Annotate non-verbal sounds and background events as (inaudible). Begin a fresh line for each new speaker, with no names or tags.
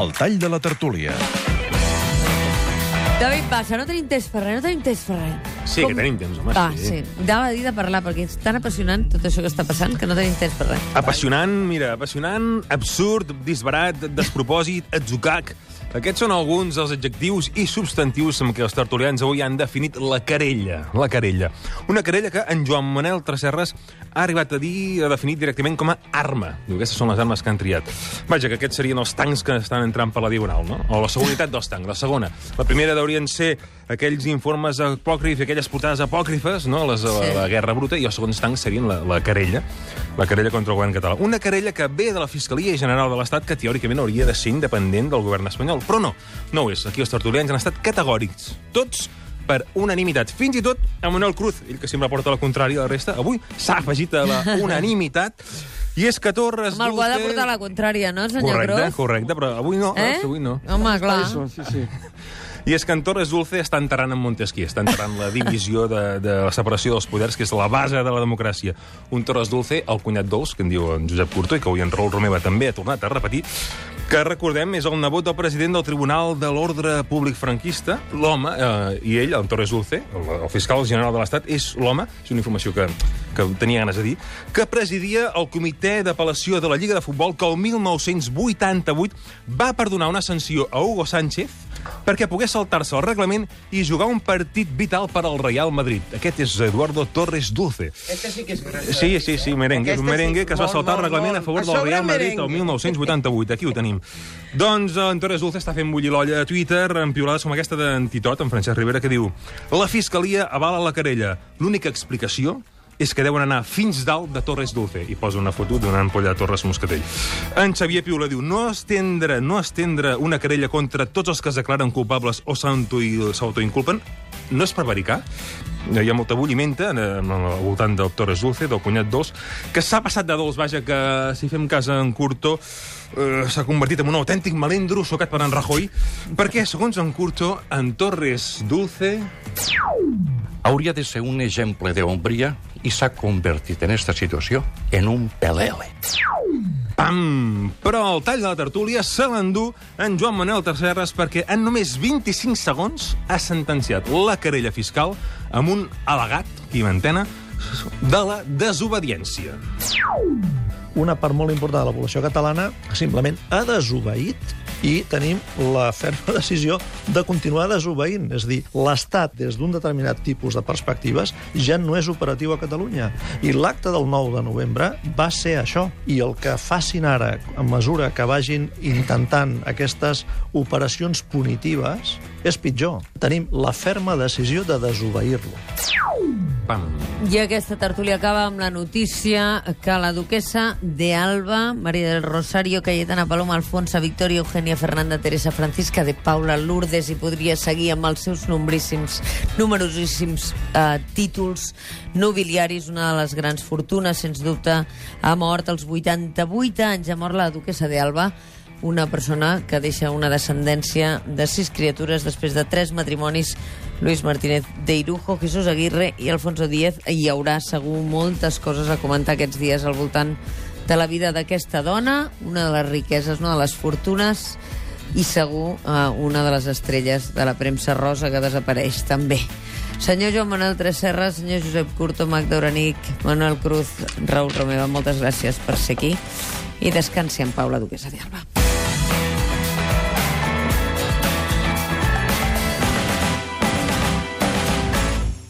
El tall de la tertúlia.
David passa, no tenim temps per res, no tenim temps per res.
Sí, que tenim temps, home,
Va,
sí.
sí. Anava a dir de parlar, perquè és tan apassionant tot això que està passant que no tenim temps per res.
Apassionant, mira, apassionant, absurd, disbarat, despropòsit, atzucac. Aquests són alguns dels adjectius i substantius amb què els tertulians avui han definit la querella. La querella. Una querella que en Joan Manel Tresserres ha arribat a dir, a definir directament com a arma. Diu, aquestes són les armes que han triat. Vaja, que aquests serien els tancs que estan entrant per la diagonal, no? O la seguretat dels tancs, la segona. La primera haurien ser aquells informes apòcrifs, aquelles portades apòcrifes, no? Les de la,
Sí.
la guerra bruta, i els segons tancs serien la, la querella, la querella contra el govern català. Una querella que ve de la Fiscalia General de l'Estat, que teòricament hauria de ser independent del govern espanyol. Però no, no ho és. Aquí els tertulians han estat categòrics. Tots per unanimitat. Fins i tot Manuel Cruz, ell que sempre porta la contrària a la resta, avui s'ha afegit a la (laughs) unanimitat. I és que Torres...
Amb algú ha de portar la contrària, no, senyor
Correcte,
Cruz?
correcte, però avui no,
Eh?
avui no.
Home, clar.
sí, sí. (laughs)
I és que en Torres Dulce està enterrant en Montesquieu, està enterrant la divisió de, de la separació dels poders, que és la base de la democràcia. Un Torres Dulce, el cunyat dolç, que en diu en Josep Curto, i que avui en Raül Romeva també ha tornat a repetir, que recordem és el nebot del president del Tribunal de l'Ordre Públic Franquista, l'home, eh, i ell, en Torres Dulce, el, el fiscal general de l'Estat, és l'home, és una informació que, que tenia ganes de dir, que presidia el comitè d'apel·lació de la Lliga de Futbol que el 1988 va perdonar una sanció a Hugo Sánchez perquè pogués saltar-se el reglament i jugar un partit vital per al Real Madrid. Aquest és Eduardo Torres Dulce.
Este sí que és.
Sí, sí, sí, merengue. És un
Aquesta sí,
merengue que es va
molt,
saltar el
molt,
reglament a
molt.
favor
A
del Real Madrid el
merengue.
1988. Aquí ho tenim. Doncs en Torres Dulce està fent bullir l'olla a Twitter amb piulades com aquesta d'Antitot, en Francesc Rivera, que diu La Fiscalia avala la querella. L'única explicació és que deuen anar fins dalt de Torres Dulce. I posa una foto d'una ampolla de Torres Moscatell. En Xavier Piula diu no estendre, no estendre una querella contra tots els que es declaren culpables o s'auto- s'autoinculpen no és prevaricar. Hi ha molta bullimenta eh, al voltant del Torres Dulce, del cunyat dolç, que s'ha passat de dolç, vaja, que si fem cas en Curto eh, s'ha convertit en un autèntic malendro socat per en Rajoy, perquè, segons en Curto, en Torres Dulce...
hauria de ser un exemple de hombria i s'ha convertit en esta situació en un pelele.
Pam! Però el tall de la tertúlia se l'endú en Joan Manuel Tercerres perquè en només 25 segons ha sentenciat la querella fiscal amb un al·legat, qui m'entena, de la desobediència.
una part molt important de la població catalana simplement ha desobeït i tenim la ferma (laughs) decisió de continuar desobeint. És dir, l'Estat, des d'un determinat tipus de perspectives, ja no és operatiu a Catalunya. I l'acte del 9 de novembre va ser això. I el que facin ara, a mesura que vagin intentant aquestes operacions punitives, és pitjor. Tenim la ferma decisió de desobeir-lo.
Pam!
I aquesta tertúlia acaba amb la notícia que la duquesa de Alba, María del Rosario, Cayetana Paloma, Alfonsa, Victoria, Eugenia Fernanda, Teresa Francisca de Paula Lourdes i podria seguir amb els seus nombríssims, numerosíssims eh, títols nobiliaris, una de les grans fortunes, sens dubte, ha mort als 88 anys, ha mort la duquesa de Alba, una persona que deixa una descendència de sis criatures després de tres matrimonis Luis Martínez de Irujo, Jesús Aguirre i Alfonso Díez. Hi haurà segur moltes coses a comentar aquests dies al voltant de la vida d'aquesta dona, una de les riqueses, una de les fortunes i segur eh, una de les estrelles de la premsa rosa que desapareix també. Senyor Joan Manuel Tresserra, senyor Josep Curto, Magda Uranic, Manuel Cruz, Raül Romeva, moltes gràcies per ser aquí i descansi en pau la duquesa d'Alba.